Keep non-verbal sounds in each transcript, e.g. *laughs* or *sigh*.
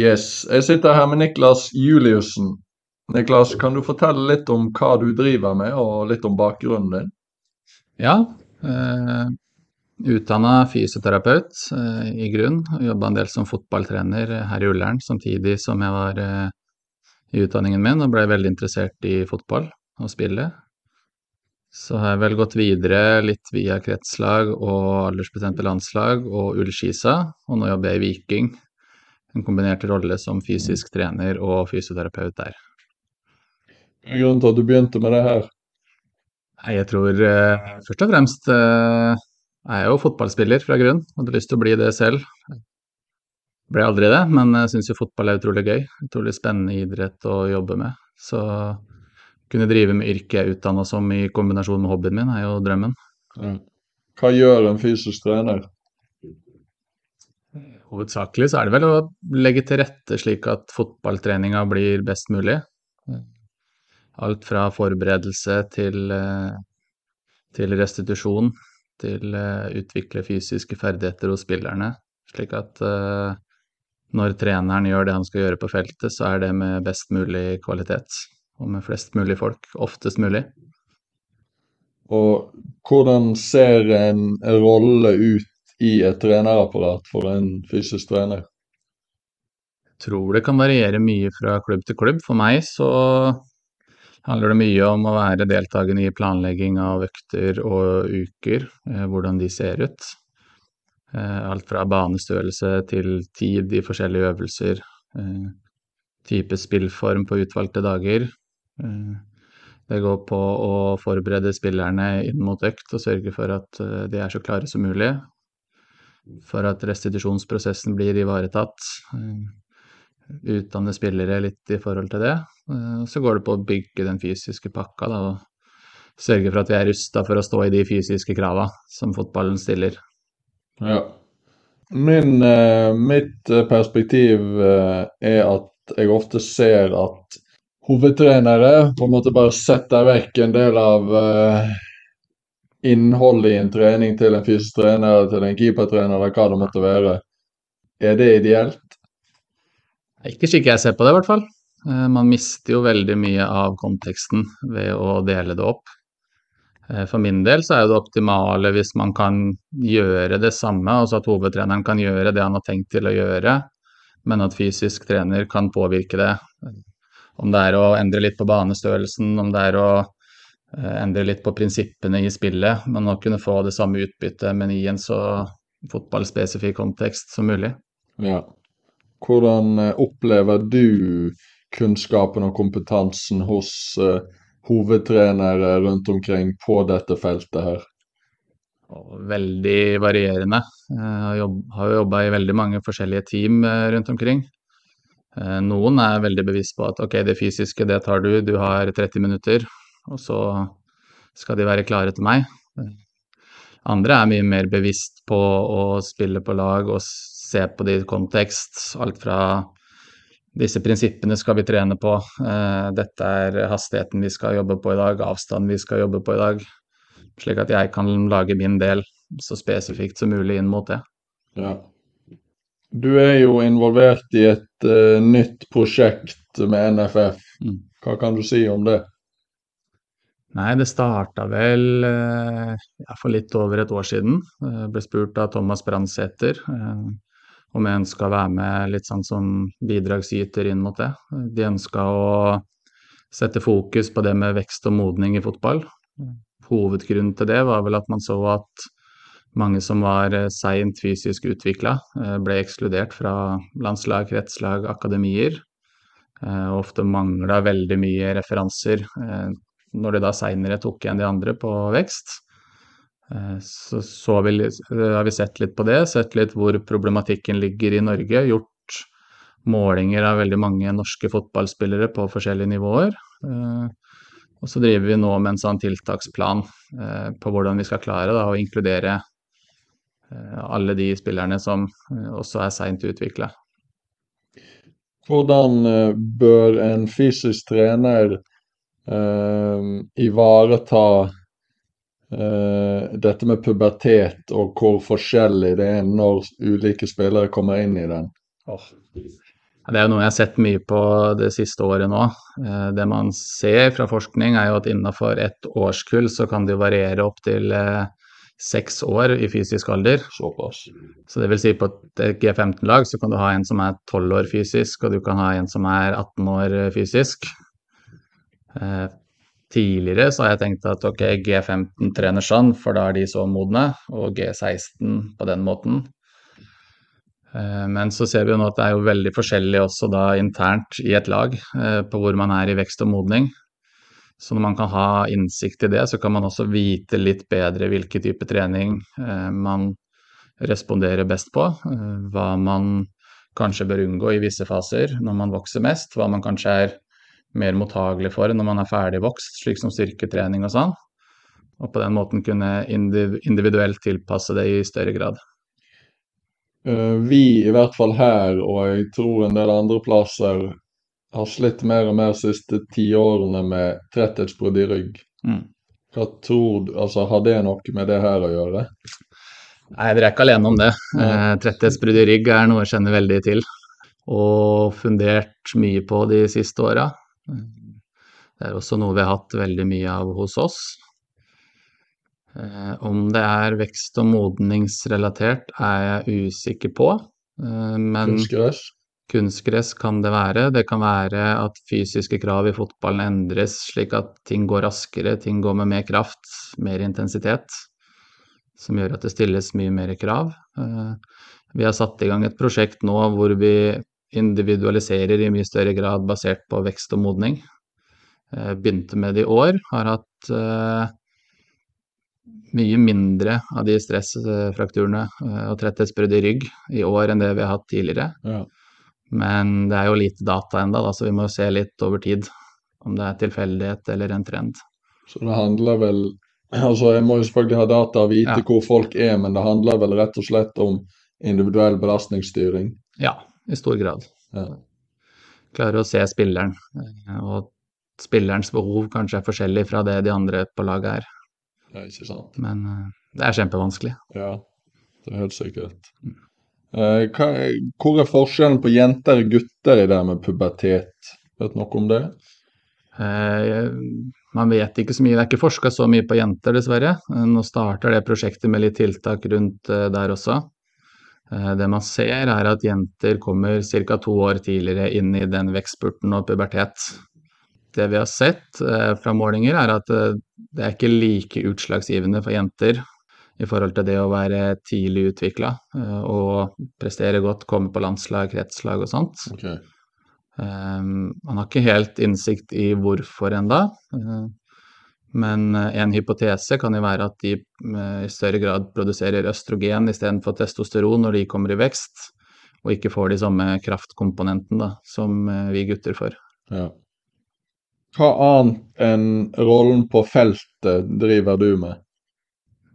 Yes. Jeg sitter her med Niklas Juliussen. Niklas, kan du fortelle litt om hva du driver med, og litt om bakgrunnen din? Ja. Eh, Utdanna fysioterapeut eh, i grunn. Jobba en del som fotballtrener her i Ullern samtidig som jeg var eh, i utdanningen min, og ble veldig interessert i fotball og spillet. Så har jeg vel gått videre litt via kretslag og aldersbestemte landslag og Ullskisa, og nå jobber jeg i Viking. En kombinert rolle som fysisk trener og fysioterapeut der. Hva er grunnen til at du begynte med det her? Nei, jeg tror eh, først og fremst eh, er jeg jo fotballspiller fra grunn. Hadde lyst til å bli det selv. Ble aldri det, men jeg syns jo fotball er utrolig gøy. Utrolig spennende idrett å jobbe med. Så kunne drive med yrket jeg utdanna som i kombinasjon med hobbyen min, er jo drømmen. Hva gjør en fysisk trener? Hovedsakelig så er det vel å legge til rette slik at fotballtreninga blir best mulig. Alt fra forberedelse til, eh, til restitusjon, til å utvikle fysiske ferdigheter hos spillerne. Slik at uh, når treneren gjør det han skal gjøre på feltet, så er det med best mulig kvalitet. Og med flest mulig folk, oftest mulig. Og hvordan ser en rolle ut i et trenerapparat for en fysisk trener? Jeg tror det kan variere mye fra klubb til klubb. For meg så handler det mye om å være deltakende i planlegging av økter og uker, eh, hvordan de ser ut. Eh, alt fra banestørrelse til tid i forskjellige øvelser, eh, type spillform på utvalgte dager. Det går på å forberede spillerne inn mot økt og sørge for at de er så klare som mulig. For at restitusjonsprosessen blir ivaretatt utdanne spillere litt i forhold til det. Eh, så går det på å bygge den fysiske pakka da, og sørge for at vi er rusta for å stå i de fysiske krava som fotballen stiller. Ja. Min, eh, mitt eh, perspektiv er at jeg ofte ser at hovedtrenere på en måte bare setter vekk en del av innholdet i en trening til en fysisk trener, til en keepertrener eller hva det måtte være. Er det ideelt? Ikke slik jeg ser på det, i hvert fall. Eh, man mister jo veldig mye av konteksten ved å dele det opp. Eh, for min del så er det optimale hvis man kan gjøre det samme, altså at hovedtreneren kan gjøre det han har tenkt til å gjøre, men at fysisk trener kan påvirke det. Om det er å endre litt på banestørrelsen, om det er å endre litt på prinsippene i spillet, men å kunne få det samme utbyttet, men i en så fotballspesifikk kontekst som mulig. Ja. Hvordan eh, opplever du kunnskapen og kompetansen hos uh, hovedtrenere rundt omkring på dette feltet her? Veldig varierende. Jeg har jobba i veldig mange forskjellige team eh, rundt omkring. Noen er veldig bevisst på at ok, det fysiske det tar du, du har 30 minutter, og så skal de være klare til meg. Andre er mye mer bevisst på å spille på lag og se på det i kontekst. Alt fra disse prinsippene skal vi trene på, eh, dette er hastigheten vi skal jobbe på i dag, avstanden vi skal jobbe på i dag. Slik at jeg kan lage min del så spesifikt som mulig inn mot det. Ja. Du er jo involvert i et uh, nytt prosjekt med NFF. Mm. Hva kan du si om det? Nei, det starta vel uh, ja, for litt over et år siden. Jeg ble spurt av Thomas Brandsæter. Uh, om jeg ønska å være med litt sånn som bidragsyter inn mot det. De ønska å sette fokus på det med vekst og modning i fotball. Hovedgrunnen til det var vel at man så at mange som var eh, seint fysisk utvikla, eh, ble ekskludert fra landslag, kretslag, akademier. Eh, ofte mangla veldig mye referanser når de da seinere tok igjen de andre på vekst. Eh, så, så vi, har vi sett litt på det, sett litt hvor problematikken ligger i Norge. Gjort målinger av veldig mange norske fotballspillere på forskjellige nivåer. Eh, og så driver vi nå med en sånn tiltaksplan eh, på hvordan vi skal klare da, å inkludere alle de spillerne som også er seint utvikla. Hvordan bør en fysisk trener eh, ivareta Uh, dette med pubertet og hvor forskjellig det er når ulike spillere kommer inn i den. Oh. Det er jo noe jeg har sett mye på det siste året nå. Eh, det man ser fra forskning, er jo at innenfor ett årskull så kan det variere opp til eh, seks år i fysisk alder. Såpass. Så det vil si på et G15-lag så kan du ha en som er 12 år fysisk, og du kan ha en som er 18 år eh, fysisk. Eh, tidligere så har jeg tenkt at ok, G15 trener sånn, for da er de så modne, og G16 på den måten. Eh, men så ser vi jo nå at det er jo veldig forskjellig også da internt i et lag eh, på hvor man er i vekst og modning. Så når man kan ha innsikt i det, så kan man også vite litt bedre hvilken type trening man responderer best på. Hva man kanskje bør unngå i visse faser når man vokser mest. Hva man kanskje er mer mottagelig for når man er ferdig vokst, slik som styrketrening og sånn. Og på den måten kunne individuelt tilpasse det i større grad. Vi, i hvert fall her, og jeg tror en del andre plasser, har slitt mer og mer de siste tiårene med tretthetsbrudd i rygg. Mm. Hva tror du, altså Har det noe med det her å gjøre? Nei, dere er ikke alene om det. Eh, tretthetsbrudd i rygg er noe jeg kjenner veldig til. Og fundert mye på de siste åra. Det er også noe vi har hatt veldig mye av hos oss. Eh, om det er vekst- og modningsrelatert, er jeg usikker på. Eh, men Kunstgress? Kunstgress kan det være. Det kan være at fysiske krav i fotballen endres slik at ting går raskere, ting går med mer kraft, mer intensitet. Som gjør at det stilles mye mer krav. Eh, vi har satt i gang et prosjekt nå hvor vi individualiserer i mye større grad basert på vekst og modning. Eh, begynte med det i år. Har hatt eh, mye mindre av de stressfrakturene og tretthetsbrudd i rygg i år enn det vi har hatt tidligere. Ja. Men det er jo lite data ennå, så vi må se litt over tid om det er tilfeldighet eller en trend. Så det handler vel Altså, jeg må jo selvfølgelig ha data og vite ja. hvor folk er, men det handler vel rett og slett om individuell belastningsstyring? Ja, i stor grad. Ja. Klarer å se spilleren, og og spillerens behov kanskje er forskjellig fra det de andre på laget er. Ja, ikke sant. Men uh, det er kjempevanskelig. Ja, det er helt sikkert. Mm. Eh, hva, hvor er forskjellen på jenter og gutter i det med pubertet? Vet du noe om det? Eh, man vet ikke så mye. Det er ikke forska så mye på jenter, dessverre. Eh, nå starter det prosjektet med litt tiltak rundt eh, der også. Eh, det man ser, er at jenter kommer ca. to år tidligere inn i den vekstspurten og pubertet. Det vi har sett eh, fra målinger, er at det er ikke like utslagsgivende for jenter i forhold til det å være tidlig utvikla eh, og prestere godt, komme på landslag, kretslag og sånt. Okay. Man har ikke helt innsikt i hvorfor enda, men en hypotese kan jo være at de i større grad produserer østrogen istedenfor testosteron når de kommer i vekst, og ikke får de samme kraftkomponentene som vi gutter får. Ja. Hva annet enn rollen på feltet driver du med?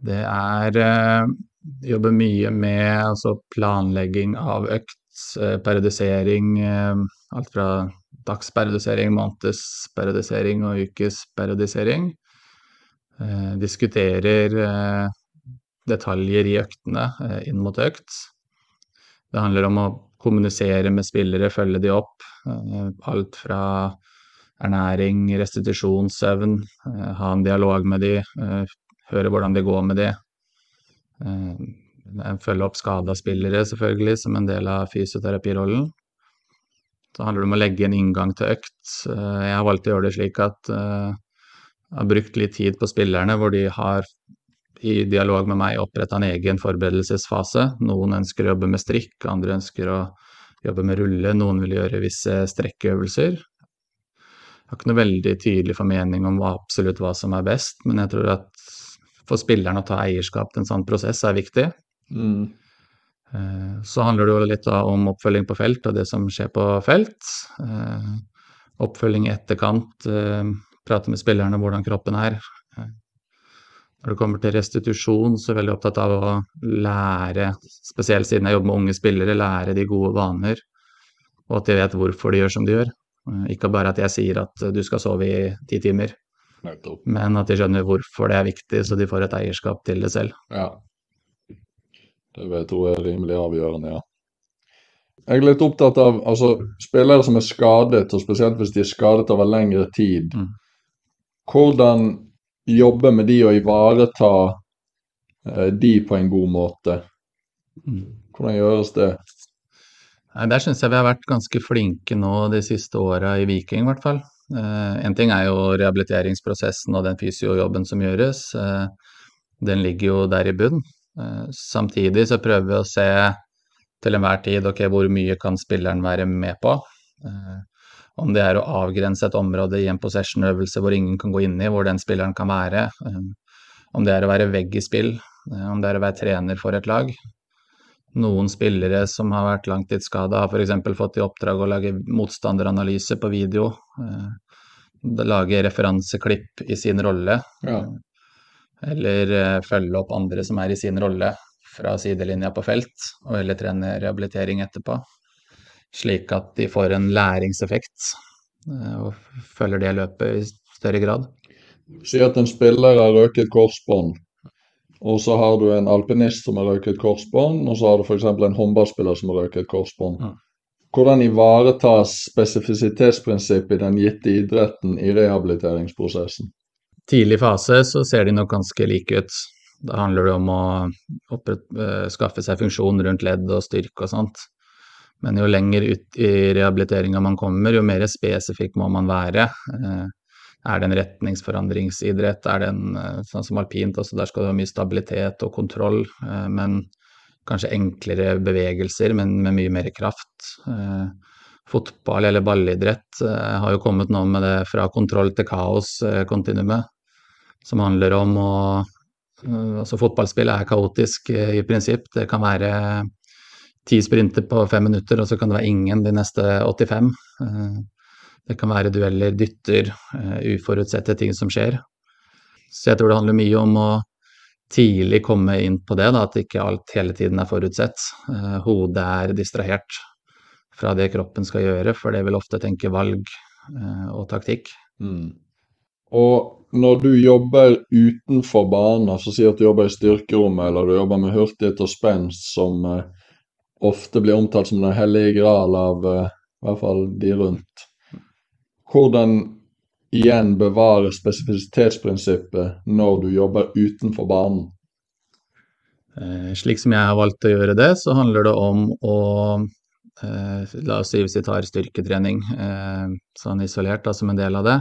Det er eh, Jobber mye med altså, planlegging av økt, eh, periodisering. Eh, alt fra dagsperiodisering, månedsperiodisering og ukesperiodisering. Eh, diskuterer eh, detaljer i øktene eh, inn mot økt. Det handler om å kommunisere med spillere, følge de opp. alt fra ernæring, restitusjon, søvn. ha en dialog med de, høre hvordan det går med de. Følge opp skada spillere, selvfølgelig, som en del av fysioterapirollen. Så handler det om å legge en inngang til økt. Jeg har valgt å gjøre det slik at har brukt litt tid på spillerne, hvor de har i dialog med meg oppretta en egen forberedelsesfase. Noen ønsker å jobbe med strikk, andre ønsker å jobbe med rulle, noen vil gjøre visse strekkeøvelser. Jeg har ikke noe veldig tydelig formening om hva, absolutt hva som er best, men jeg tror at for spilleren å ta eierskap til en sånn prosess er viktig. Mm. Eh, så handler det jo litt om oppfølging på felt og det som skjer på felt. Eh, oppfølging i etterkant, eh, prate med spillerne hvordan kroppen er. Når det kommer til restitusjon, så er jeg veldig opptatt av å lære, spesielt siden jeg jobber med unge spillere, lære de gode vaner. Og at de vet hvorfor de gjør som de gjør. Ikke bare at jeg sier at du skal sove i ti timer. Men at de skjønner hvorfor det er viktig, så de får et eierskap til det selv. Ja. Det tror jeg er rimelig avgjørende, ja. Jeg er litt opptatt av altså, spillere som er skadet, og spesielt hvis de er skadet over lengre tid. Mm. Hvordan jobbe med de og ivareta eh, de på en god måte? Mm. Hvordan gjøres det? Nei, Der syns jeg vi har vært ganske flinke nå de siste åra i Viking, i hvert fall. Eh, en ting er jo rehabiliteringsprosessen og den fysiojobben som gjøres. Eh, den ligger jo der i bunn. Eh, samtidig så prøver vi å se til enhver tid ok, hvor mye kan spilleren være med på. Eh, om det er å avgrense et område i en possession-øvelse hvor ingen kan gå inn i, hvor den spilleren kan være. Eh, om det er å være vegg i spill, eh, om det er å være trener for et lag. Noen spillere som har vært langtidsskada, har f.eks. fått i oppdrag å lage motstanderanalyse på video. Lage referanseklipp i sin rolle. Ja. Eller følge opp andre som er i sin rolle fra sidelinja på felt, og heller trene rehabilitering etterpå slik at de får en læringseffekt eh, og følger det løpet i større grad. Si at en spiller har røket korsbånd, og så har du en alpinist som har røket korsbånd, og så har du f.eks. en håndballspiller som har røket korsbånd. Hvordan ivaretas spesifisitetsprinsippet i den gitte idretten i rehabiliteringsprosessen? Tidlig fase så ser de nok ganske like ut. Da handler det om å uh, skaffe seg funksjon rundt ledd og styrke og sånt. Men jo lenger ut i rehabiliteringa man kommer, jo mer spesifikk må man være. Eh, er det en retningsforandringsidrett? Er det en eh, sånn som alpint, også der skal du ha mye stabilitet og kontroll, eh, men kanskje enklere bevegelser, men med mye mer kraft. Fotball eller ballidrett har jo kommet nå med det fra kontroll til kaos-kontinuumet, som handler om å Altså fotballspill er kaotisk i prinsipp. Det kan være ti sprinter på fem minutter, og så kan det være ingen de neste 85. Eh, det kan være dueller, dytter, eh, uforutsette ting som skjer. Så jeg tror det handler mye om å tidlig komme inn på det, da, at ikke alt hele tiden er forutsett. Eh, hodet er distrahert fra det kroppen skal gjøre, for det vil ofte tenke valg og taktikk. Mm. Og når du jobber utenfor banen, så si at du jobber i styrkerommet, eller du jobber med hurtighet og spenst, som ofte blir omtalt som den hellige gral av uh, i hvert fall de rundt. Hvordan igjen bevare spesifisitetsprinsippet når du jobber utenfor banen? Eh, slik som jeg har valgt å gjøre det, så handler det om å eh, La oss si hvis vi tar styrketrening eh, sånn isolert da, som en del av det.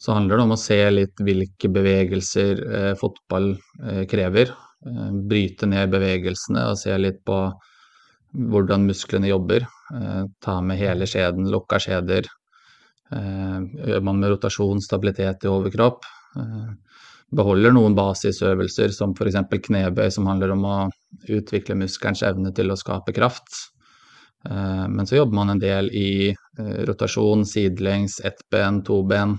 Så handler det om å se litt hvilke bevegelser eh, fotball eh, krever. bryte ned bevegelsene og se litt på hvordan musklene jobber. Eh, ta med hele skjeden, lukka skjeder. Eh, gjør man med rotasjon, stabilitet i overkropp. Eh, beholder noen basisøvelser som f.eks. knebøy, som handler om å utvikle muskelens evne til å skape kraft. Men så jobber man en del i rotasjon, sidelengs, ett ben, to ben.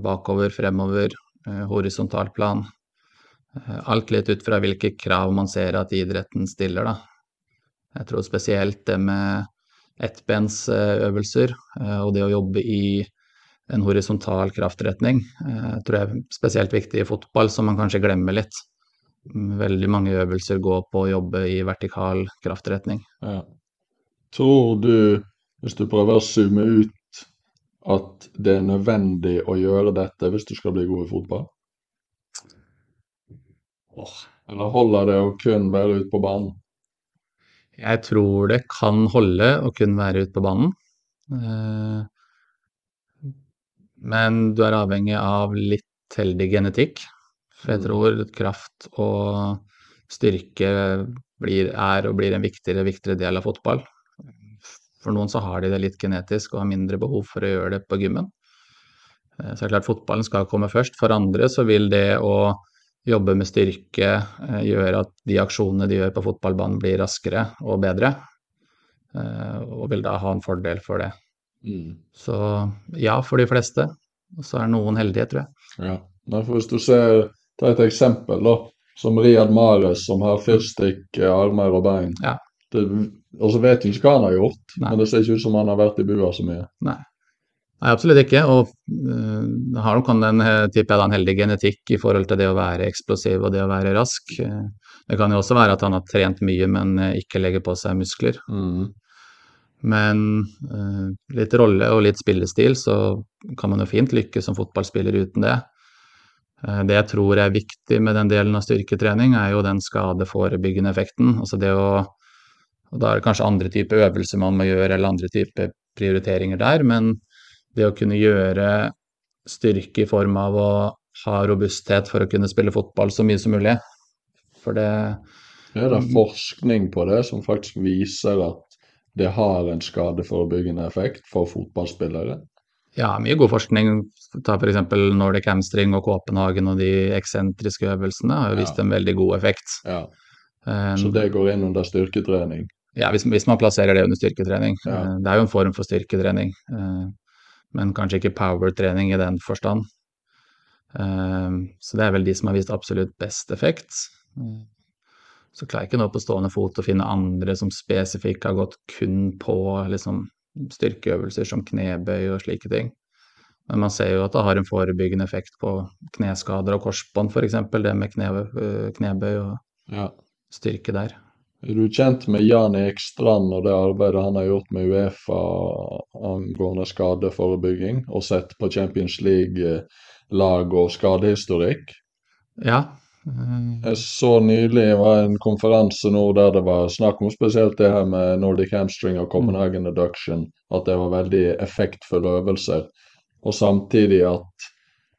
Bakover, fremover, horisontal plan. Alt litt ut fra hvilke krav man ser at idretten stiller, da. Jeg tror spesielt det med ettbensøvelser eh, og det å jobbe i en horisontal kraftretning eh, tror jeg er spesielt viktig i fotball, som man kanskje glemmer litt. Veldig mange øvelser går på å jobbe i vertikal kraftretning. Ja. Tror du, hvis du prøver å zoome ut, at det er nødvendig å gjøre dette hvis du skal bli god i fotball? Eller holder det å kun være ute på banen? Jeg tror det kan holde å kun være ute på banen. Eh, men du er avhengig av litt heldig genetikk. For jeg mm. tror kraft og styrke blir, er og blir en viktigere, viktigere del av fotball. For noen så har de det litt genetisk og har mindre behov for å gjøre det på gymmen. Eh, så det er klart fotballen skal komme først. For andre så vil det å jobbe med styrke, gjøre gjør at de aksjonene de gjør på fotballbanen blir raskere og bedre. Eh, og vil da ha en fordel for det. Mm. Så ja, for de fleste. Og så er noen heldige, tror jeg. Ja, for Hvis du ser, ta et eksempel, da. Som Riyad Mares, som har fyrstikk, armer og bein. Ja. og så vet vi ikke hva han har gjort, Nei. men det ser ikke ut som han har vært i bua så mye. Nei. Nei, absolutt ikke. Og uh, har nok en, tipper jeg, en heldig genetikk i forhold til det å være eksplosiv og det å være rask. Uh, Det kan jo også være at han har trent mye, men eh, ikke legger på seg muskler. Mm. Men uh, litt rolle og litt spillestil, så kan man jo fint lykkes som fotballspiller uten det. Uh, det jeg tror er viktig med den delen av styrketrening, er jo den skadeforebyggende effekten. Altså det å og Da er det kanskje andre typer øvelser man må gjøre, eller andre typer prioriteringer der, men det å kunne gjøre styrke i form av å ha robusthet for å kunne spille fotball så mye som mulig. For det Er det forskning på det som faktisk viser at det har en skadeforebyggende effekt for fotballspillere? Ja, mye god forskning. Ta f.eks. Nordic hamstring og Copenhagen og de eksentriske øvelsene har jo vist Ja. en veldig god effekt. Ja. Så det går inn under styrketrening? Ja, hvis, hvis man plasserer det under styrketrening. Ja. Eh, Det er jo en form for styrketrening, eh, men kanskje ikke powertrening i den forstand. Eh, Så det er vel de som har vist absolutt best effekt. Så klarer jeg ikke nå på stående fot å finne andre som spesifikt har gått kun på liksom, styrkeøvelser som knebøy og slike ting. Men man ser jo at det har en forebyggende effekt på kneskader og korsbånd, f.eks. Det med kne, eh, knebøy og Ja. styrke der. Er du kjent med Jan Erik Strand og det arbeidet han har gjort med Uefa angående skadeforebygging, og sett på Champions League-lag og skadehistorikk? Ja. Jeg så nylig var en konferanse nå der det var snakk om spesielt det her med Nordic hamstring og Copenhagen adduction, at det var veldig effektfulle øvelser. Og samtidig at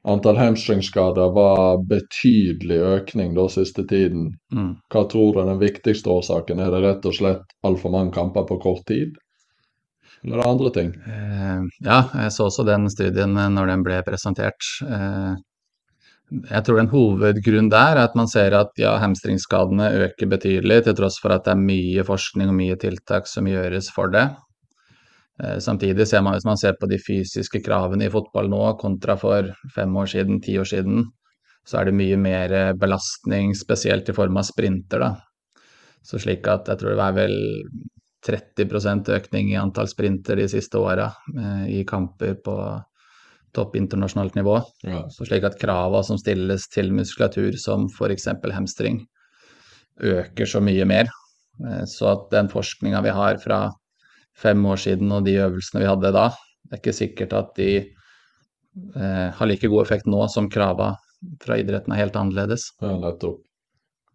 antall hamstringskader var betydelig økning da siste tiden. Mm. Hva tror du er den viktigste årsaken? Er det rett og slett altfor mange kamper på kort tid? Eller er det andre ting? Eh, ja, jeg så også den studien når den ble presentert. Eh, jeg tror en hovedgrunn der er at man ser at ja, hamstringsskadene øker betydelig, til tross for at det er mye forskning og mye tiltak som gjøres for det. Eh, samtidig ser man, hvis man ser på de fysiske kravene i fotball nå kontra for fem år siden, ti år siden, så er det mye mer belastning, spesielt i form av sprinter. da. Så slik at jeg tror det er vel 30% økning i antall sprinter de siste åra eh, i kamper på topp internasjonalt nivå. Ja. Så slik at krava som stilles til muskulatur som f.eks. hamstring, øker så mye mer. Eh, Så at den forskninga vi har fra fem år siden og de øvelsene vi hadde da, det er ikke sikkert at de eh, har like god effekt nå som krava fra idretten er helt annerledes. Ja, nettopp.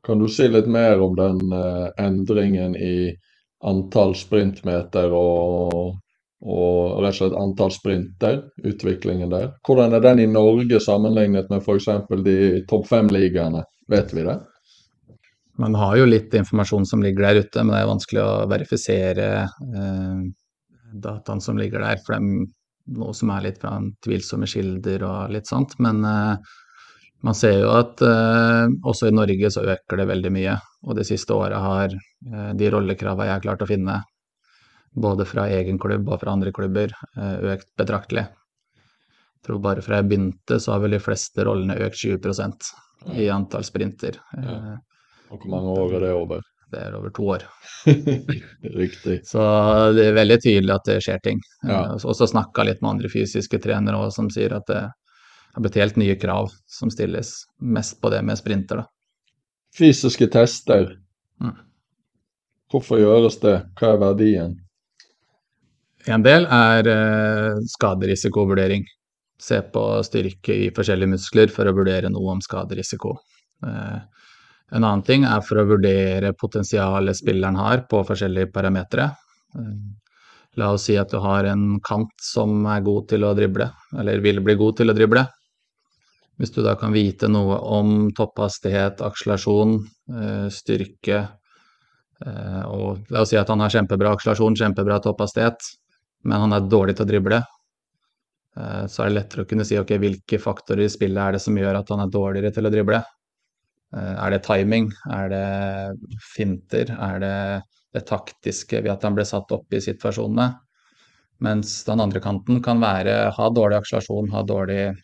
Kan du si litt mer om den eh, endringen i antall sprintmeter og, og rett og slett antall sprinter, utviklingen der? Hvordan er den i Norge sammenlignet med f.eks. de topp fem-ligaene? Vet vi det? Man har jo litt informasjon som ligger der ute, men det er vanskelig å verifisere eh, dataen som ligger der. For det er noe som er litt fra tvilsomme kilder og litt sånt. Men eh, man ser jo at eh, også i Norge så øker det veldig mye. Og de siste året har eh, de rollekravene jeg har klart å finne, både fra egen klubb og fra andre klubber, eh, økt betraktelig. Jeg tror bare fra jeg begynte, så har vel de fleste rollene økt 20% i antall sprinter. Eh, Og hvor mange år er det over? det er over to år. *laughs* Riktig. Så det er veldig tydelig at det skjer ting. Ja. Eh, og så snakka litt med andre fysiske trenere òg, som sier at det har blitt helt nye krav som stilles, mest på det med sprinter. da. Fysiske tester. Mm. Hvorfor gjøres det? Hva er verdien? En del er eh, skaderisikovurdering. Se på styrke i forskjellige muskler for å vurdere noe om skaderisiko. Eh, en annen ting er for å vurdere potensialet spilleren har på forskjellige parametere. Eh, la oss si at du har en kant som er god til å drible, eller vil bli god til å drible. Hvis du da kan vite noe om topphastighet, akselerasjon, eh, styrke eh, og La oss si at han har kjempebra akselerasjon, kjempebra topphastighet, men han er dårlig til å drible. Så er det lettere å kunne si ok, hvilke faktorer i spillet er det som gjør at han er dårligere til å drible. Eh, Er det timing? Er det finter? Er det det taktiske ved at han ble satt opp i situasjonene? Mens den andre kanten kan være ha dårlig akselerasjon, ha dårlig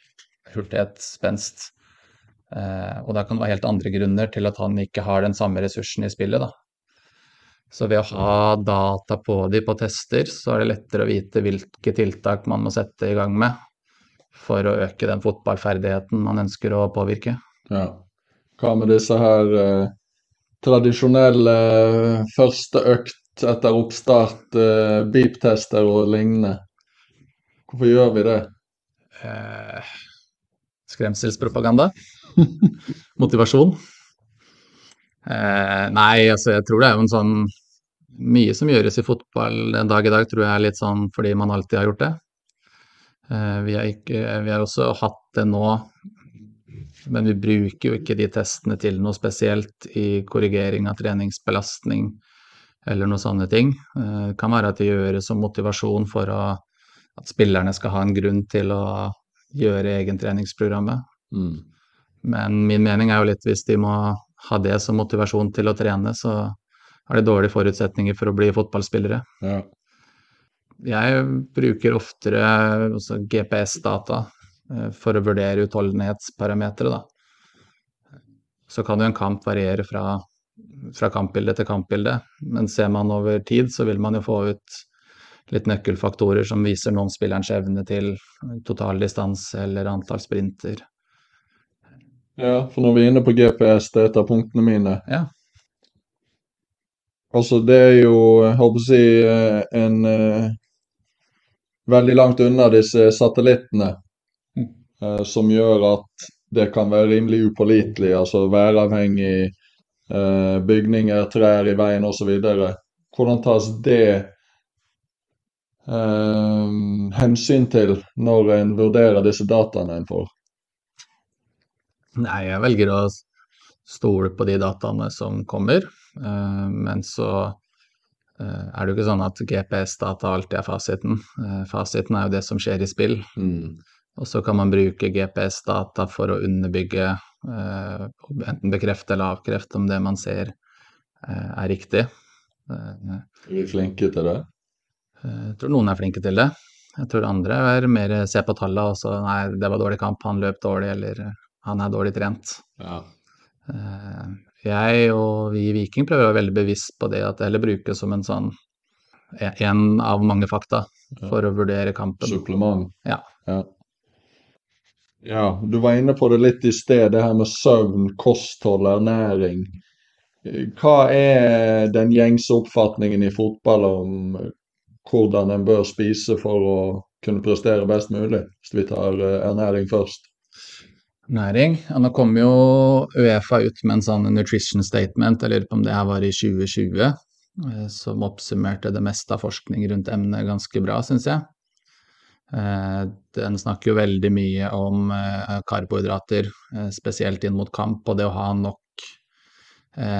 hurtighet, spenst. Eh, og da kan det være helt andre grunner til at han ikke har den samme ressursen i spillet, da. Så ved å ha data på de på tester, så er det lettere å vite hvilke tiltak man må sette i gang med for å øke den fotballferdigheten man ønsker å påvirke. Ja. Hva med disse her eh, tradisjonell eh, første økt etter oppstart, eh, beep-tester og lignende. Hvorfor gjør vi det? Eh, skremselspropaganda. *laughs* Motivasjon. Eh, nei, altså jeg tror det er jo en sånn Mye som gjøres i fotball en dag i dag, tror jeg er litt sånn fordi man alltid har gjort det. Eh, vi, har ikke, vi har også hatt det nå, men vi bruker jo ikke de testene til noe spesielt i korrigering av treningsbelastning eller noen sånne ting. Eh, det kan være at det gjøres som motivasjon for å, at spillerne skal ha en grunn til å gjøre egentreningsprogrammet. Mm. Men min mening er jo litt hvis de må ha det som motivasjon til å trene, så har de dårlige forutsetninger for å bli fotballspillere. Ja. Jeg bruker oftere altså GPS-data eh, for å vurdere utholdenhetsparametere. Så kan jo en kamp variere fra, fra kampbilde til kampbilde, men ser man over tid, så vil man jo få ut litt nøkkelfaktorer som viser noen spillerens evne til totaldistanse eller antall sprinter. ja, for når vi er inne på GPS, det er et av punktene mine. Ja. Altså, det er jo, jeg håper å si, eh, en eh, veldig langt unna disse satellittene, eh, som gjør at det kan være rimelig upålitelig, altså væravhengig, eh, bygninger, trær i veien osv. Hvordan tas det eh, hensyn til når en vurderer disse dataene en får? Nei, jeg velger å stole på de dataene som kommer, eh, men så eh, er det jo ikke sånn at GPS-data alltid er fasiten. Eh, fasiten er jo det som skjer i spill, og så kan man bruke GPS-data for å underbygge, eh, enten bekrefte eller avkrefte om det man ser eh, er riktig. Eh, Er vi flinke til det? Jeg tror noen er flinke til det. Jeg tror andre er mer se på tallene og så nei, det var dårlig kamp, han løp dårlig, eller eh, han er dårlig trent. Ja. Eh, Jeg og vi i Viking prøver å være veldig bevisst på det at det heller brukes som en sånn en av mange fakta for å vurdere kampen. Supplement. Ja. ja. Ja, du var inne på det litt i sted, det her med søvn, kosthold, ernæring. Hva er den gjengse oppfatningen i fotball om hvordan en bør spise for å kunne prestere best mulig, hvis vi tar eh, ernæring først? Næring. Nå kom jo Uefa ut med en sånn nutrition statement, jeg lurer på om det her var i 2020, eh, som oppsummerte det meste av forskning rundt emnet ganske bra, syns jeg. Eh, Den snakker jo veldig mye om eh, karbohydrater, eh, spesielt inn mot kamp, og det å ha nok,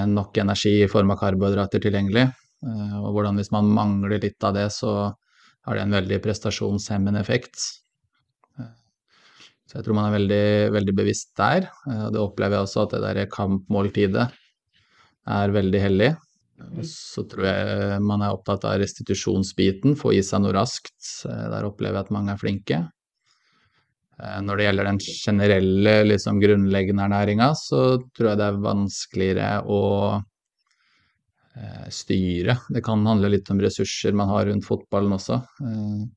nok energi i form av karbohydrater tilgjengelig. Og hvordan hvis man mangler litt av det, så har det en veldig prestasjonshemmende effekt. Så jeg tror man er veldig, veldig bevisst der. Det opplever jeg også at det der kampmåltidet er veldig hellig. Og så tror jeg man er opptatt av restitusjonsbiten, få i seg noe raskt. Eh, Der opplever jeg at mange er flinke. Eh, Når det gjelder den generelle, liksom grunnleggende ernæringa, så tror jeg det er vanskeligere å eh, styre. Det kan handle litt om ressurser man har rundt fotballen også. Eh,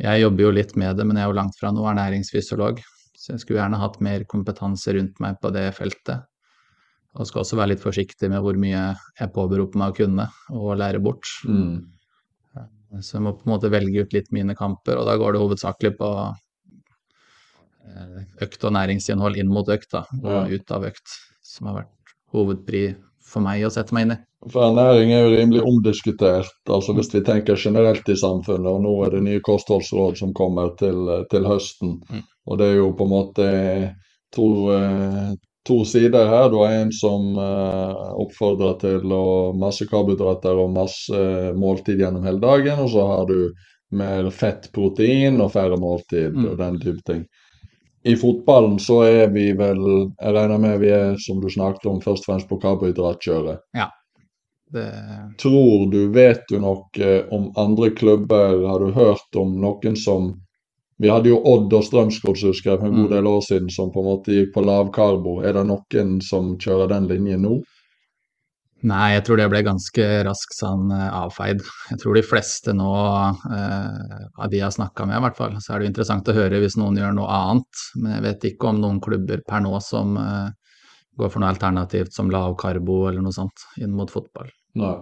Jeg jobber jo litt med det, men jeg er jo langt fra noe ernæringsfysiolog. Så jeg skulle gjerne hatt mer kompetanse rundt meg på det feltet. Og skal også være litt forsiktig med hvor mye jeg påberoper meg å kunne og lære bort. Mm. Så jeg må på en måte velge ut litt mine kamper, og da går det hovedsakelig på eh, økt og næringsinnhold inn mot økt, da, og ut av økt, som har vært hovedpri for meg å sette meg inn i. For ernæring er jo rimelig omdiskutert, altså hvis vi tenker generelt i samfunnet. Og nå er det nye kostholdsråd som kommer til, til høsten. Mm. Og det er jo på en måte to, to sider her. Du har en som eh, oppfordrer til å masse karbohydrater og masse måltid gjennom hele dagen. Og så har du mer fett, protein og færre måltid Mm. og den type ting. I fotballen så er vi vel, jeg regner med vi er, som du snakket om, først og fremst på karbohydratkjøret. Det, Tror du, vet du noe om andre klubber? Har du hørt om noen som Vi hadde jo Odd og Strømsgods husker jeg, for en god Mm. del år siden, som på en måte gikk på lavkarbo. Er det noen som kjører den linjen nå? nei, jeg tror det ble ganske raskt sånn eh, avfeid. Jeg tror de fleste nå, eh, av de jeg har snakka med i hvert fall, så er det jo interessant å høre hvis noen gjør noe annet. Men jeg vet ikke om noen klubber per nå som eh, går for noe alternativt som lavkarbo eller noe sånt inn mot fotball. Nei.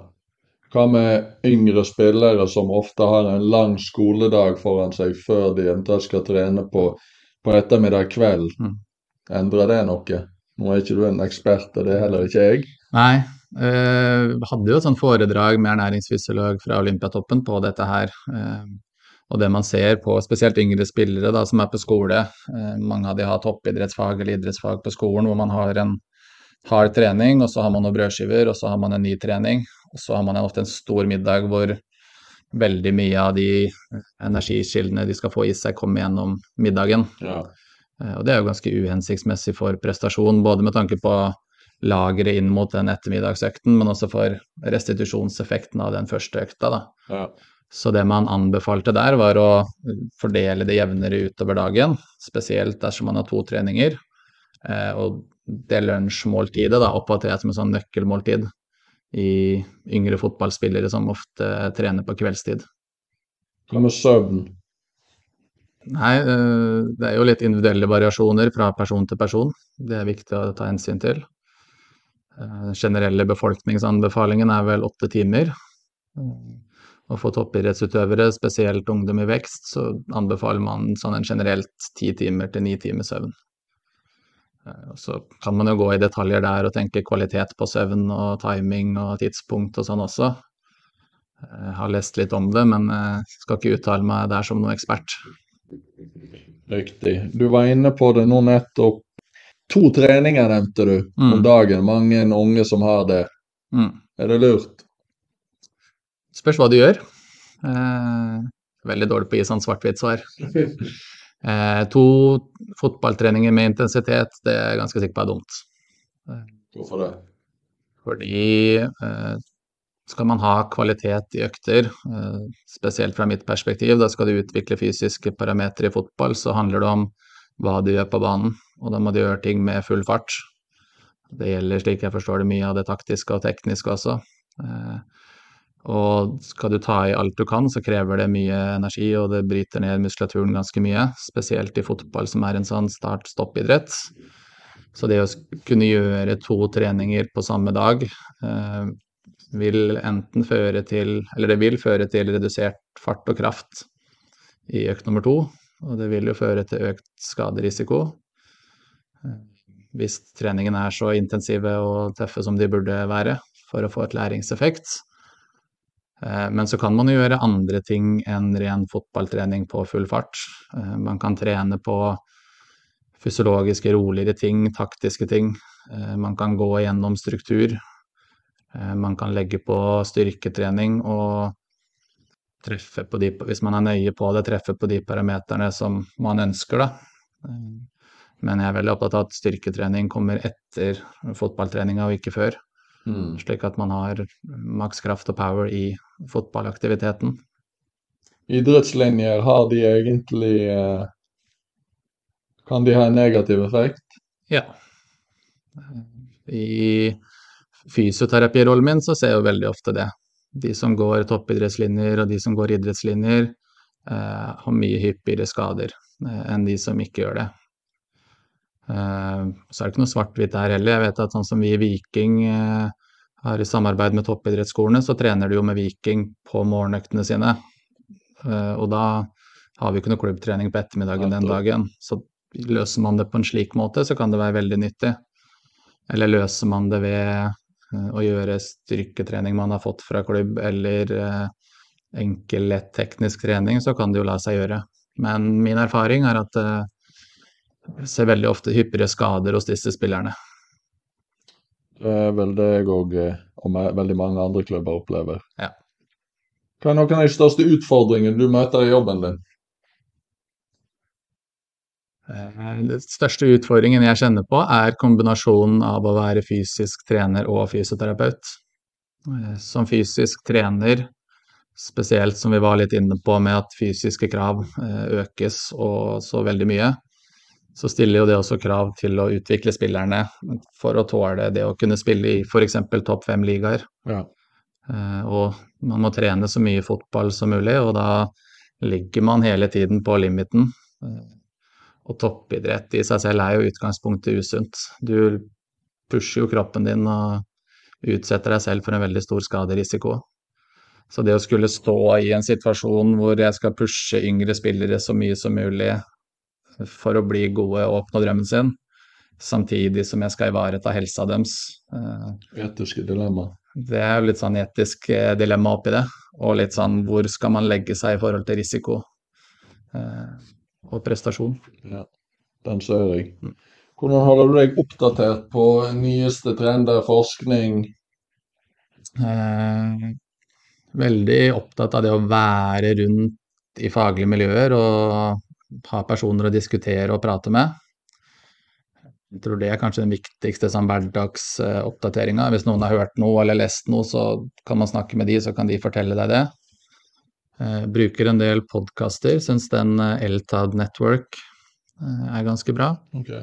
Hva med yngre spillere som ofte har en lang skoledag foran seg før de eventuelt skal trene på, på ettermiddag kveld? Mm. Endrer det noe? Nå er ikke du en ekspert, og det er heller ikke jeg. Nei. Eh, hadde jo et sånt foredrag med ernæringsfysiolog fra Olympiatoppen på dette her. Eh, og det man ser på spesielt yngre spillere da, som er på skole, eh, mange av de har toppidrettsfag eller idrettsfag på skolen hvor man har en hard trening, og så har man noen brødskiver, og så har man en ny trening. Og så har man ofte en stor middag hvor veldig mye av de energikildene de skal få i seg, kommer gjennom middagen. Ja. Eh, Og det er jo ganske uhensiktsmessig for prestasjon, både med tanke på lageret inn mot den ettermiddagsøkten, men også for restitusjonseffekten av den første økta. da. ja. Så det man anbefalte der, var å fordele det jevnere utover dagen, spesielt dersom man har to treninger. Eh, og det lunsjmåltidet da, oppfatter som et sånn nøkkelmåltid i yngre fotballspillere som ofte trener på kveldstid. Hva med søvn? Nei, eh, det er jo litt individuelle variasjoner fra person til person. Det er viktig å ta hensyn til. Den generelle befolkningsanbefalingen er vel åtte timer. Og for toppidrettsutøvere, spesielt ungdom i vekst, så anbefaler man sånn en generelt ti timer til ni timer søvn. Eh, Så kan man jo gå i detaljer der og tenke kvalitet på søvn og timing og tidspunkt og sånn også. Jeg har lest litt om det, men jeg skal ikke uttale meg der som noen ekspert. Riktig. Du var inne på det nå nettopp. To treninger nevnte du om Mm. dagen. Mange unge som har det. Mm. Er det lurt? Spørs hva du gjør. Eh, veldig dårlig på å gi sånn svart-hvitt svar. *laughs* Eh, to fotballtreninger med intensitet, det er jeg ganske sikker på er dumt. Hvorfor det? Fordi eh, skal man ha kvalitet i økter, eh, spesielt fra mitt perspektiv, da skal du utvikle fysiske parametere i fotball, så handler det om hva du gjør på banen, og da må du gjøre ting med full fart. Det gjelder, slik jeg forstår det, mye av det taktiske og tekniske også. Eh, og skal du ta i alt du kan, så krever det mye energi, og det bryter ned muskulaturen ganske mye, spesielt i fotball, som er en sånn start-stopp-idrett. Så det å kunne gjøre to treninger på samme dag eh, vil enten føre til Eller det vil føre til redusert fart og kraft i økt nummer to, og det vil jo føre til økt skaderisiko. Hvis treningene er så intensive og tøffe som de burde være for å få et læringseffekt. Eh, Men så kan man jo gjøre andre ting enn ren fotballtrening på full fart. Eh, Man kan trene på fysiologiske, roligere ting, taktiske ting. Eh, Man kan gå gjennom struktur. Man kan legge på styrketrening og treffe på de, hvis man er nøye på det, treffe på de parameterne som man ønsker, da. Men jeg er veldig opptatt av at styrketrening kommer etter fotballtreninga og ikke før. Mm. Slik at man har maks kraft og power i fotballaktiviteten. Idrettslinjer, har de egentlig eh, Kan de ha en negativ effekt? Ja. I fysioterapirollen min så ser jeg jo veldig ofte det. De som går toppidrettslinjer og de som går idrettslinjer, eh, har mye hyppigere skader eh, enn de som ikke gjør det. Eh, så er det ikke noe svart-hvitt der heller. Jeg vet at sånn som vi i Viking eh, har i samarbeid med toppidrettsskolene, så trener de jo med Viking på morgenøktene sine. Eh, og da har vi ikke noe klubbtrening på ettermiddagen den dagen. Så løser man det på en slik måte, så kan det være veldig nyttig. Eller løser man det ved å gjøre styrketrening man har fått fra klubb, eller enkel, lett teknisk trening, så kan det jo la seg gjøre. Men min erfaring er at ser veldig ofte hyppigere skader hos disse spillerne. Det er vel det jeg òg og me- veldig mange andre klubber opplever. Ja. Hva er noen av de største utfordringene du møter i jobben din? Eh, Den største utfordringen jeg kjenner på, er kombinasjonen av å være fysisk trener og fysioterapeut. Eh, Som fysisk trener, spesielt som vi var litt inne på med at fysiske krav eh, økes og så veldig mye, så stiller jo det også krav til å utvikle spillerne for å tåle det å kunne spille i f.eks. topp fem-ligaer. Ja. Eh, Og man må trene så mye fotball som mulig, og da ligger man hele tiden på limiten. Eh, Og toppidrett i seg selv er jo utgangspunktet usunt. Du pusher jo kroppen din og utsetter deg selv for en veldig stor skaderisiko. Så det å skulle stå i en situasjon hvor jeg skal pushe yngre spillere så mye som mulig for å bli gode og oppnå drømmen sin, samtidig som jeg skal ivareta helsa deres eh, Etiske dilemma. Det er jo litt sånn etisk eh, dilemma oppi det, og litt sånn hvor skal man legge seg i forhold til risiko eh, og prestasjon. Ja, den ser jeg. Hvordan holder du deg oppdatert på nyeste trender, forskning? Eh, veldig opptatt av det å være rundt i faglige miljøer og ha personer å diskutere og prate med. Jeg tror det er kanskje den viktigste sånn hverdagsoppdateringa. Hvis noen har hørt noe eller lest noe, så kan man snakke med de, så kan de fortelle deg det. Jeg bruker en del podkaster. Syns den eh, Eltad Network eh, er ganske bra. Okay.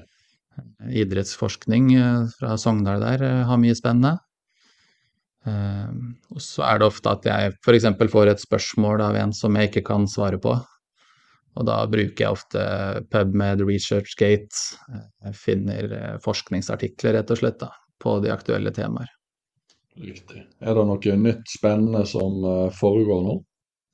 Idrettsforskning eh, fra Sogndal der eh, har mye spennende. Eh, og så er det ofte at jeg f.eks. får et spørsmål av en som jeg ikke kan svare på. Og da bruker jeg ofte PubMed, ResearchGate. Jeg finner eh, forskningsartikler, rett og slett, da, på de aktuelle temaer. Riktig. Er det noe nytt spennende som uh, foregår nå?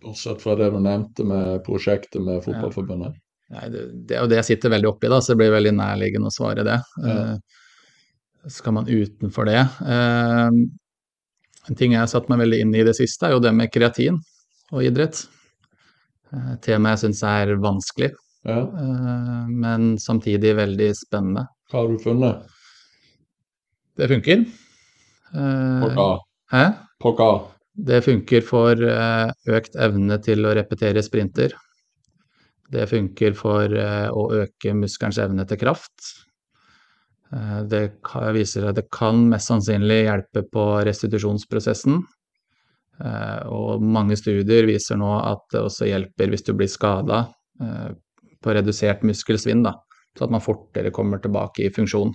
Bortsett fra det du nevnte med prosjektet med Fotballforbundet? Nei, det, det, er jo det jeg sitter veldig oppi, da, så det blir veldig nærliggende å svare det. Ja. Uh, skal man utenfor det En ting jeg har satt meg veldig inn i i det siste, er jo det med kreatin og idrett. Uh, tema jeg syns er vanskelig, Ja. men samtidig veldig spennende. Hva har du funnet? Det funker. På hva? Hæ? På hva? Det funker for eh, økt evne til å repetere sprinter. Det funker for eh, å øke muskelens evne til kraft. Eh, Det viser at det kan mest sannsynlig hjelpe på restitusjonsprosessen. Eh, Og mange studier viser nå at det også hjelper hvis du blir skada på redusert muskelsvinn, da, så at man fortere kommer tilbake i funksjon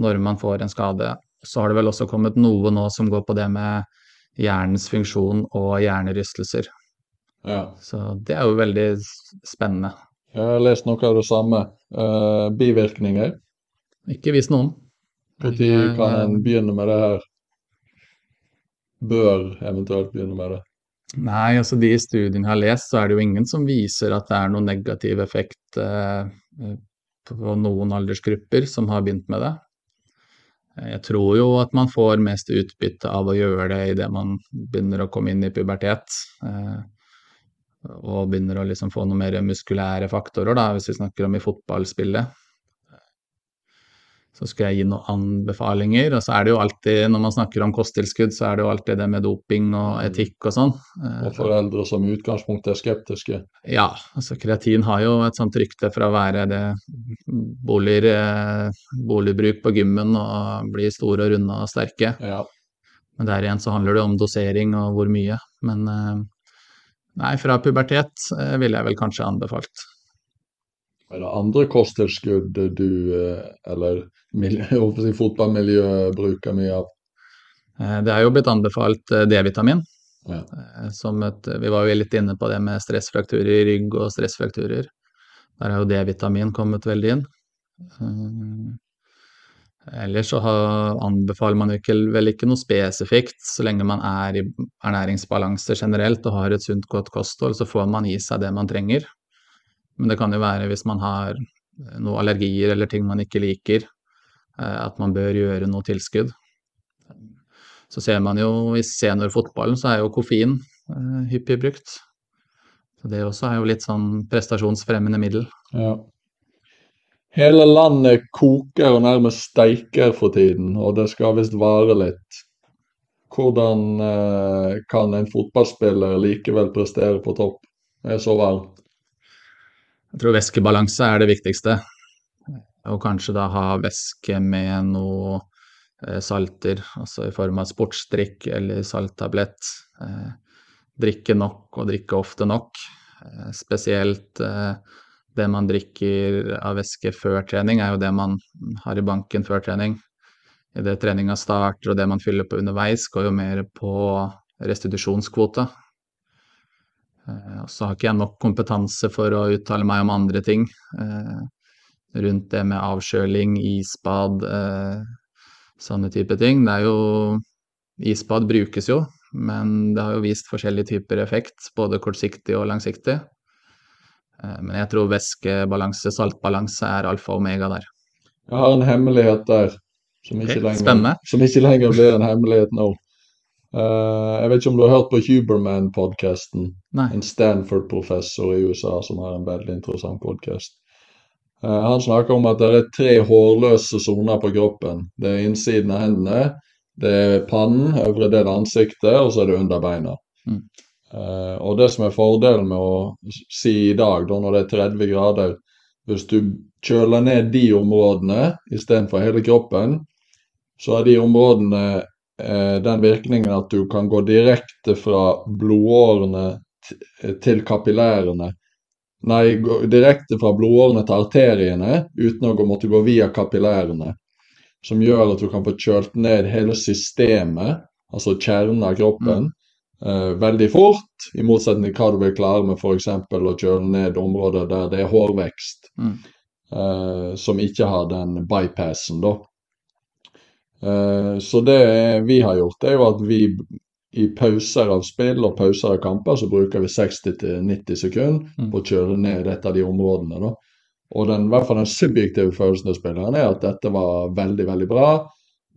når man får en skade. Så har det vel også kommet noe nå som går på det med hjernens funksjon og hjernerystelser. Ja. Så det er jo veldig spennende. Jeg har lest noe av det samme. Eh, bivirkninger. Ikke vis noen. Når kan en begynne med det her? Bør eventuelt begynne med det. Nei, altså de studiene jeg har lest, så er det jo ingen som viser at det er noen negativ effekt eh, på noen aldersgrupper som har begynt med det. Eh, Jeg tror jo at man får mest utbytte av å gjøre det idet man begynner å komme inn i pubertet. Eh, og begynner å liksom få noen mer muskulære faktorer, da, hvis vi snakker om i fotballspillet. Så skal jeg gi noen anbefalinger, og så er det jo alltid, når man snakker om kosttilskudd, så er det jo alltid det med doping og etikk og sånn. Eh, Og foreldre som i utgangspunktet er skeptiske. ja, altså kreatin har jo et sånt rykte for å være det boliger, eh, boligbruk på gymmen og bli store og runde og sterke. Ja. Men der igjen så handler det om dosering og hvor mye. Men eh, nei, fra pubertet ville jeg vel kanskje anbefalt. Er det andre kosttilskudd du, eh, eller si fotballmiljøet, bruker mye av? Eh, Det er jo blitt anbefalt eh, D-vitamin. Ja. Som et, vi var jo litt inne på det med stressfrakturer i rygg og stressfrakturer. Der er jo D-vitamin kommet veldig inn. Ellers så anbefaler man ikke, vel ikke noe spesifikt. Så lenge man er i ernæringsbalanse generelt og har et sunt, godt kosthold, så får man i seg det man trenger. Men det kan jo være hvis man har noen allergier eller ting man ikke liker, eh, at man bør gjøre noe tilskudd. Så ser man jo i seniorfotballen så er jo koffein eh, hyppig brukt. Så det også er jo litt sånn prestasjonsfremmende middel. Ja. Hele landet koker og nærmest steiker for tiden, og det skal visst vare litt. Hvordan eh, kan en fotballspiller likevel prestere på topp? Det er så varmt. Jeg tror væskebalanse er det viktigste. Og kanskje da ha væske med noe eh, salter, altså i form av sportsdrikk eller salttablett. Eh, drikke nok og drikke ofte nok. Eh, spesielt det man drikker av væske før trening, er jo det man har i banken før trening. Idet treninga starter og det man fyller på underveis, går jo mer på restitusjonskvote. Eh, og så har ikke jeg nok kompetanse for å uttale meg om andre ting. Eh, rundt det med avkjøling, isbad, eh, sånne type ting. Det er jo Isbad brukes jo, men det har jo vist forskjellige typer effekt, både kortsiktig og langsiktig. Men jeg tror væskebalanse, saltbalanse er alfa og omega der. Jeg har en hemmelighet der som ikke, lenger, som ikke lenger blir en hemmelighet nå. Eh, jeg vet ikke om du har hørt på Huberman-podkasten? En Stanford-professor i USA som har en veldig interessant podkast. han snakker om at det er tre hårløse soner på kroppen. Det er innsiden av hendene, det er pannen, øvre del av ansiktet, og så er det under beina. Mm. Uh, og det som er fordelen med å si i dag, da når det er 30 grader, hvis du kjøler ned de områdene istedenfor hele kroppen, så er de områdene eh, den virkningen at du kan gå direkte fra blodårene til kapillærene. Nei, gå direkte fra blodårene til arteriene uten å måtte gå via kapillærene. Som gjør at du kan få kjølt ned hele systemet, altså kjernen av kroppen, mm. veldig fort. I motsetning til hva du vil klare med f.eks. å kjøle ned områder der det er hårvekst. Mm. eh, som ikke har den bypassen, da. Eh, Så det vi har gjort, er jo at vi i pauser av spill og pauser av kamper, så bruker vi 60-90 sekunder Mm. på å kjøre ned et av de områdene. da. Og den, i hvert fall den subjektive følelsen til spilleren er at dette var veldig, veldig bra.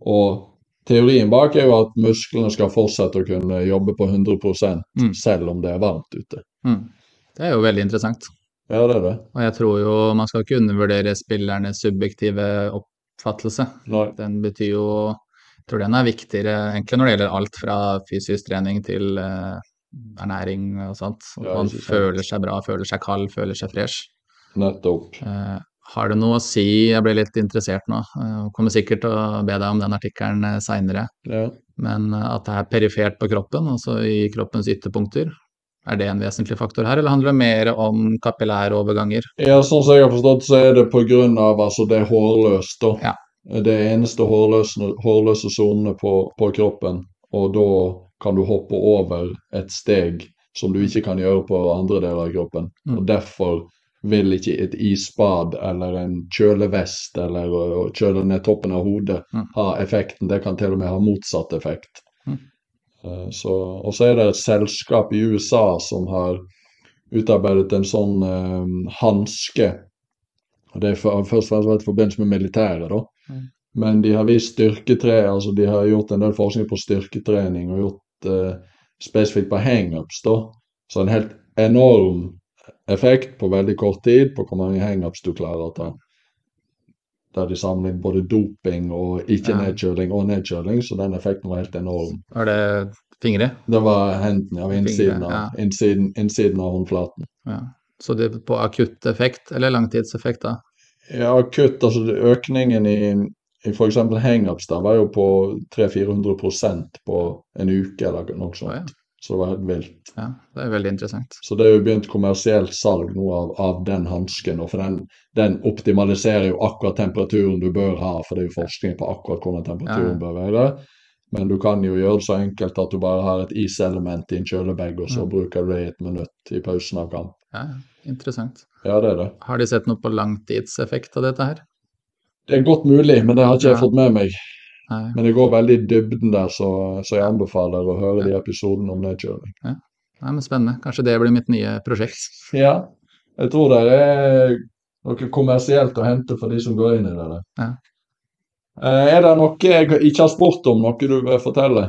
Og teorien bak er jo at musklene skal fortsette å kunne jobbe på 100 Mm. selv om det er varmt ute. Mm. Det er jo veldig interessant. Ja, det er det. Og jeg tror jo man skal ikke undervurdere spillernes subjektive oppfattelse. Nei. Den betyr jo Jeg tror den er viktigere egentlig når det gjelder alt fra fysisk trening til uh, ernæring og sånt. At Ja, man føler seg bra, føler seg kald, føler seg fresh. Nettopp. Uh, har det noe å si, jeg ble litt interessert nå, Uh, kommer sikkert til å be deg om den artikkelen seinere, Ja. men at det er perifert på kroppen, altså i kroppens ytterpunkter, er det en vesentlig faktor her, eller handler det mer om kapillære overganger? Ja, sånn som jeg har forstått, så er det pga. Altså, det er hårløst, da. Ja. Det eneste hårløse, hårløse sonene på, på kroppen. Og da kan du hoppe over et steg som du ikke kan gjøre på andre deler av kroppen. Mm. Og derfor vil ikke et isbad eller en kjølevest eller å kjøle ned toppen av hodet Mm. ha effekten. Det kan til og med ha motsatt effekt. Mm. Eh, Så, og så er det et selskap i USA som har utarbeidet en sånn eh, hanske. Det er for, først og fremst vært i forbindelse med militæret, da. Mm. Men de har vist styrketre, altså de har gjort en del forskning på styrketrening og gjort eh, spesifikt på hangups, da. Så en helt enorm effekt på veldig kort tid på hvor mange hangups du klarer å ta. Der de sammenlignet både doping og ikke Ja. nedkjøling og nedkjøling, så den effekten var helt enorm. Er det fingre? Det var hendene av innsiden av, ja. innsiden, innsiden av håndflaten. Ja. Så det på akutt effekt, eller langtidseffekt da? Ja, akutt, altså økningen i, i f.eks. hangups der var jo på 300-400% på en uke eller noe sånt. Så det var helt vilt. ja, det er veldig interessant. Så det er jo begynt kommersielt salg nå av, av den hansken. For den, den optimaliserer jo akkurat temperaturen du bør ha, for det er jo forskning på akkurat hvordan temperaturen Ja, bør være. Men du kan jo gjøre det så enkelt at du bare har et iselement i en kjølebag, og så Mm. bruker du det i et minutt i pausen av kamp. Ja, ja, interessant. Ja, det er det. Har de sett noe på langtidseffekt av dette her? Det er godt mulig, men det har ikke jeg fått med meg. Nei. Men det går veldig i dybden der, så, så jeg anbefaler å høre de episodene om nedkjøling. Nei, men spennende. Kanskje det blir mitt nye prosjekt. *laughs* Ja, jeg tror det er noe kommersielt å hente for de som går inn i det. der. Ja. Eh, Er det noe jeg ikke har spurt om, noe du vil fortelle?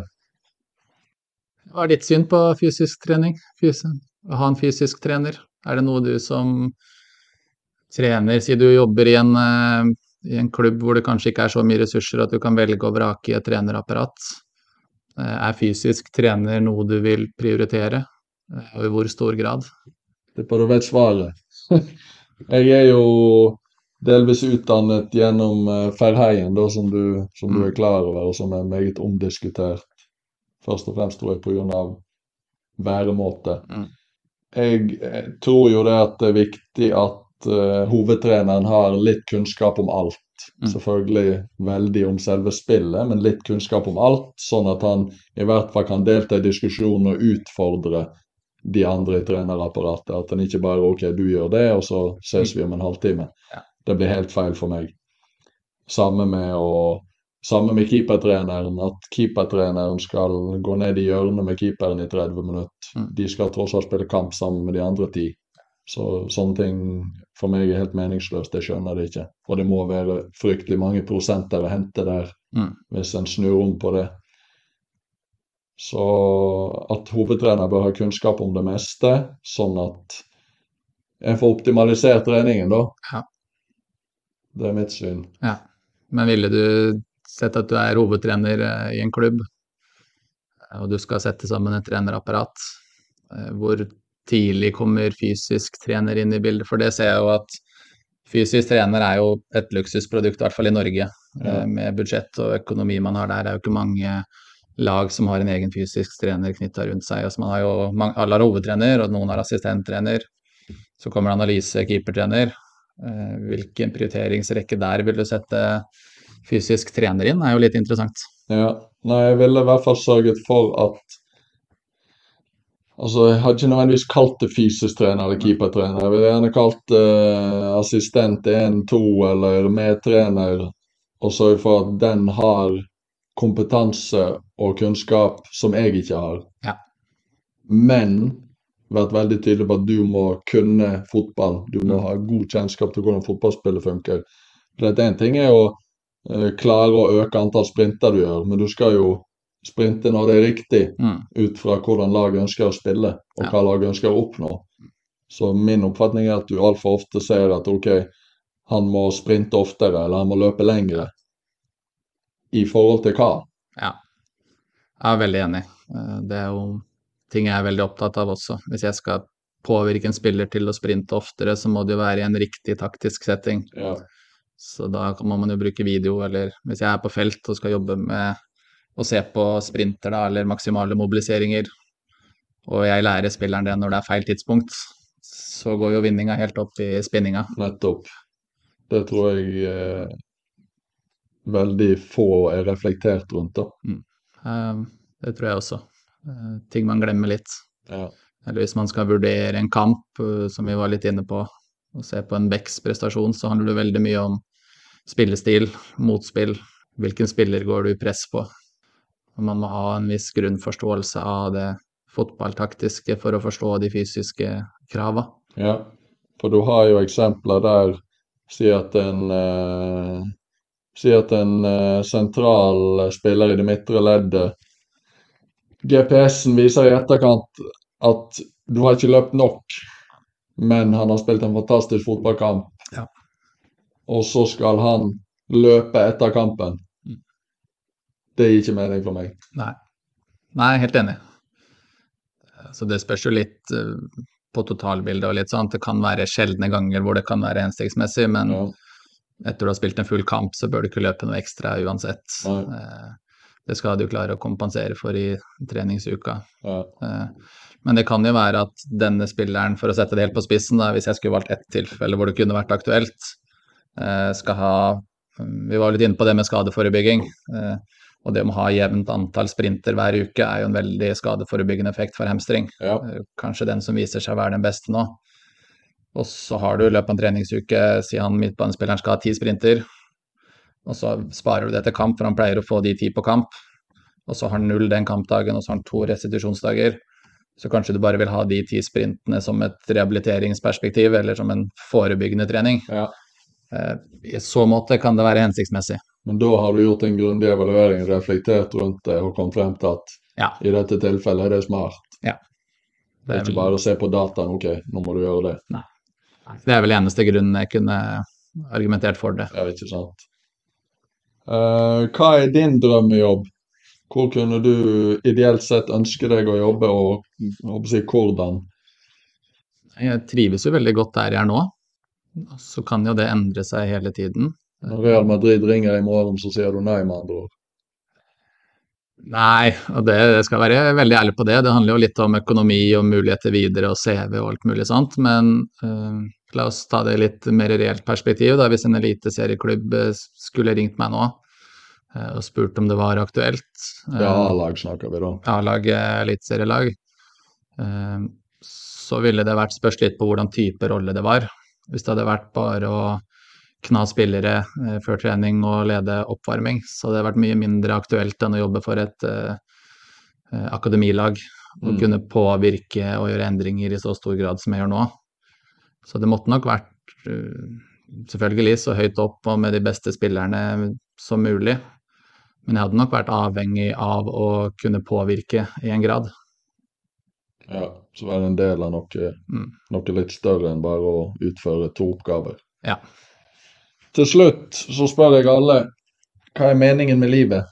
Hva er ditt syn på fysisk trening? Fysi å ha en fysisk trener? Er det noe du som trener, si du jobber i en, eh, i en klubb hvor det kanskje ikke er så mye ressurser at du kan velge og vrake i et trenerapparat. Eh, Er fysisk trener noe du vil prioritere, Eh, og i hvor stor grad? Tipper du vet svaret. *laughs* Jeg er jo delvis utdannet gjennom eh, Ferheien, da, som du, som du Mm. er klar over, og som er meget omdiskutert. Først og fremst tror jeg pga. væremåte. Mm. Jeg tror jo det at det er viktig at eh, hovedtreneren har litt kunnskap om alt. Mm. Selvfølgelig veldig om selve spillet, men litt kunnskap om alt, sånn at han i hvert fall kan delta i diskusjonen og utfordre de andre i trenerapparatet. At han ikke bare OK, du gjør det, og så ses vi om en halvtime. Ja. Det blir helt feil for meg. Samme med å Samme med keepertreneren, at keepertreneren skal gå ned i hjørnet med keeperen i 30 minutter. Mm. De skal tross alt spille kamp sammen med de andre ti. Så sånne ting for meg er helt meningsløst, jeg skjønner det ikke. Og det må være fryktelig mange prosenter å hente der, Mm. hvis en snur om på det. Så at hovedtrener bør ha kunnskap om det meste, sånn at en får optimalisert treningen, da. Ja. Det er mitt syn. Ja. Men ville du sett at du er hovedtrener eh, i en klubb, eh, og du skal sette sammen et trenerapparat, eh, hvor tidlig kommer fysisk trener inn i bildet? For det ser jeg jo at fysisk trener er jo et luksusprodukt, i hvert fall i Norge. Ja. Eh, Med budsjett og økonomi man har der, det er jo ikke mange lag som har en egen fysisk trener knytta rundt seg. Altså man har jo, alle har hovedtrener, og noen har assistenttrener. Så kommer analyse, keepertrener. Eh, Hvilken prioriteringsrekke der vil du sette fysisk trener inn, er jo litt interessant. Ja, nei, jeg ville i hvert fall sørget for at Altså, jeg hadde ikke nødvendigvis kalt det fysisk trener eller keepertrener. Jeg ville gjerne kalt det assistent 1-2 eller medtrener, og sørge for at den har kompetanse og kunnskap som jeg ikke har. Ja. Men vært veldig tydelig på at du må kunne fotball. Du må ha god kjennskap til hvordan fotballspillet funker. For dette Én ting er å uh, klare å øke antall sprinter du gjør, men du skal jo sprinte når det er riktig, Mm. ut fra hvordan laget ønsker å spille, og hva laget ønsker å oppnå. Så min oppfatning er at du altfor ofte ser at ok, han må sprinte oftere, eller han må løpe lengre. I forhold til hva? Ja. Jeg er veldig enig. Eh, Det er jo ting jeg er veldig opptatt av også. Hvis jeg skal påvirke en spiller til å sprinte oftere, så må det jo være i en riktig taktisk setting. Ja. Så da må man jo bruke video, eller hvis jeg er på felt og skal jobbe med å se på sprinter, da, eller maksimale mobiliseringer, og jeg lærer spilleren det når det er feil tidspunkt, så går jo vinninga helt opp i spinninga. Nettopp. Det tror jeg eh, veldig få er reflektert rundt, da. Eh, Det tror jeg også. Eh, Ting man glemmer litt. Ja. Eller hvis man skal vurdere en kamp, eh, som vi var litt inne på, og se på en Becks prestasjon, så handler det veldig mye om spillestil, motspill. Hvilken spiller går du i press på? Man må ha en viss grunnforståelse av det fotballtaktiske for å forstå de fysiske krava. Ja, for du har jo eksempler der Si at en eh, Si at en eh, sentral spiller i det midtre leddet GPS-en viser i etterkant at du har ikke løpt nok, men han har spilt en fantastisk fotballkamp. Ja. Og så skal han løpe etter kampen. Det gir ikke mening for meg. Nei. Nei, helt enig. Så det spørs jo litt eh, på totalbildet og litt sånn. Det kan være sjeldne ganger hvor det kan være hensiktsmessig, men Ja. etter du har spilt en full kamp, så bør du ikke løpe noe ekstra uansett. Nei. Eh, Det skal du klare å kompensere for i treningsuka. Ja. Eh, Men det kan jo være at denne spilleren, for å sette det helt på spissen, da, hvis jeg skulle valgt ett tilfelle hvor det kunne vært aktuelt, skal ha Vi var litt inne på det med skadeforebygging. Og det å ha jevnt antall sprinter hver uke er jo en veldig skadeforebyggende effekt for hamstring. ja. Eh, Kanskje den som viser seg å være den beste nå. Og så har du i løpet av en treningsuke, sier han midtbanespilleren skal ha ti sprinter, og så sparer du det til kamp, for han pleier å få de ti på kamp. Og så har han null den kampdagen, og så har han to restitusjonsdager. Så kanskje du bare vil ha de ti sprintene som et rehabiliteringsperspektiv, eller som en forebyggende trening. Ja. Eh, I så måte kan det være hensiktsmessig. Men da har du gjort en grundig evaluering, reflektert rundt det og kommet frem til at Ja. i dette tilfellet er det smart. Det Det er ikke vel- bare å se på dataen, ok, nå må du gjøre det. Det er vel eneste grunnen jeg kunne argumentert for det. Ja, ikke sant. Uh, hva er din drømmejobb? Hvor kunne du ideelt sett ønske deg å jobbe, og håper hvordan? Jeg trives jo veldig godt der jeg er nå. Så kan jo det endre seg hele tiden. Når Real Madrid ringer i morgen, så sier du nei, med andre ord. Nei, og det jeg skal være veldig ærlig på det. Det handler jo litt om økonomi og muligheter videre og CV og alt mulig sånt. Men uh, la oss ta det i litt mer reelt perspektiv. Da. Hvis en eliteserieklubb eh, skulle ringt meg nå uh, og spurt om det var aktuelt uh, Ja, A-lag snakker vi da. A-lag, eliteserielag, så ville det vært spørs litt på hvordan type rolle det var. Hvis det hadde vært bare å kna spillere eh, før trening og lede oppvarming. Så det har vært mye mindre aktuelt enn å jobbe for et eh, eh akademilag. Og Mm. kunne påvirke og gjøre endringer i så stor grad som jeg gjør nå. Så det måtte nok vært eh, selvfølgelig så høyt opp og med de beste spillerne som mulig. Men jeg hadde nok vært avhengig av å kunne påvirke i en grad. Ja, så være en del av noe, Mm. noe litt større enn bare å utføre to oppgaver. Ja. Til slutt så spør jeg alle hva er meningen med livet?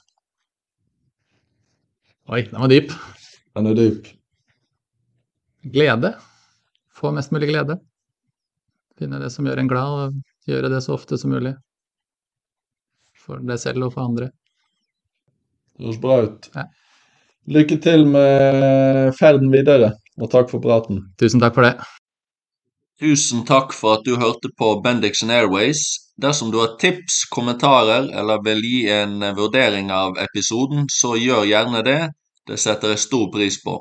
Oi, den var dyp. Den er dyp. Glede. Få mest mulig glede. Finne det som gjør en glad, og gjøre det så ofte som mulig. For deg selv og for andre. Det høres bra ut. Ja. Lykke til med ferden videre, og takk for praten. Tusen takk for det. Tusen takk for at du hørte på Bendixen Airways. Dersom du har tips, kommentarer eller vil gi en vurdering av episoden, så gjør gjerne det. Det setter jeg stor pris på.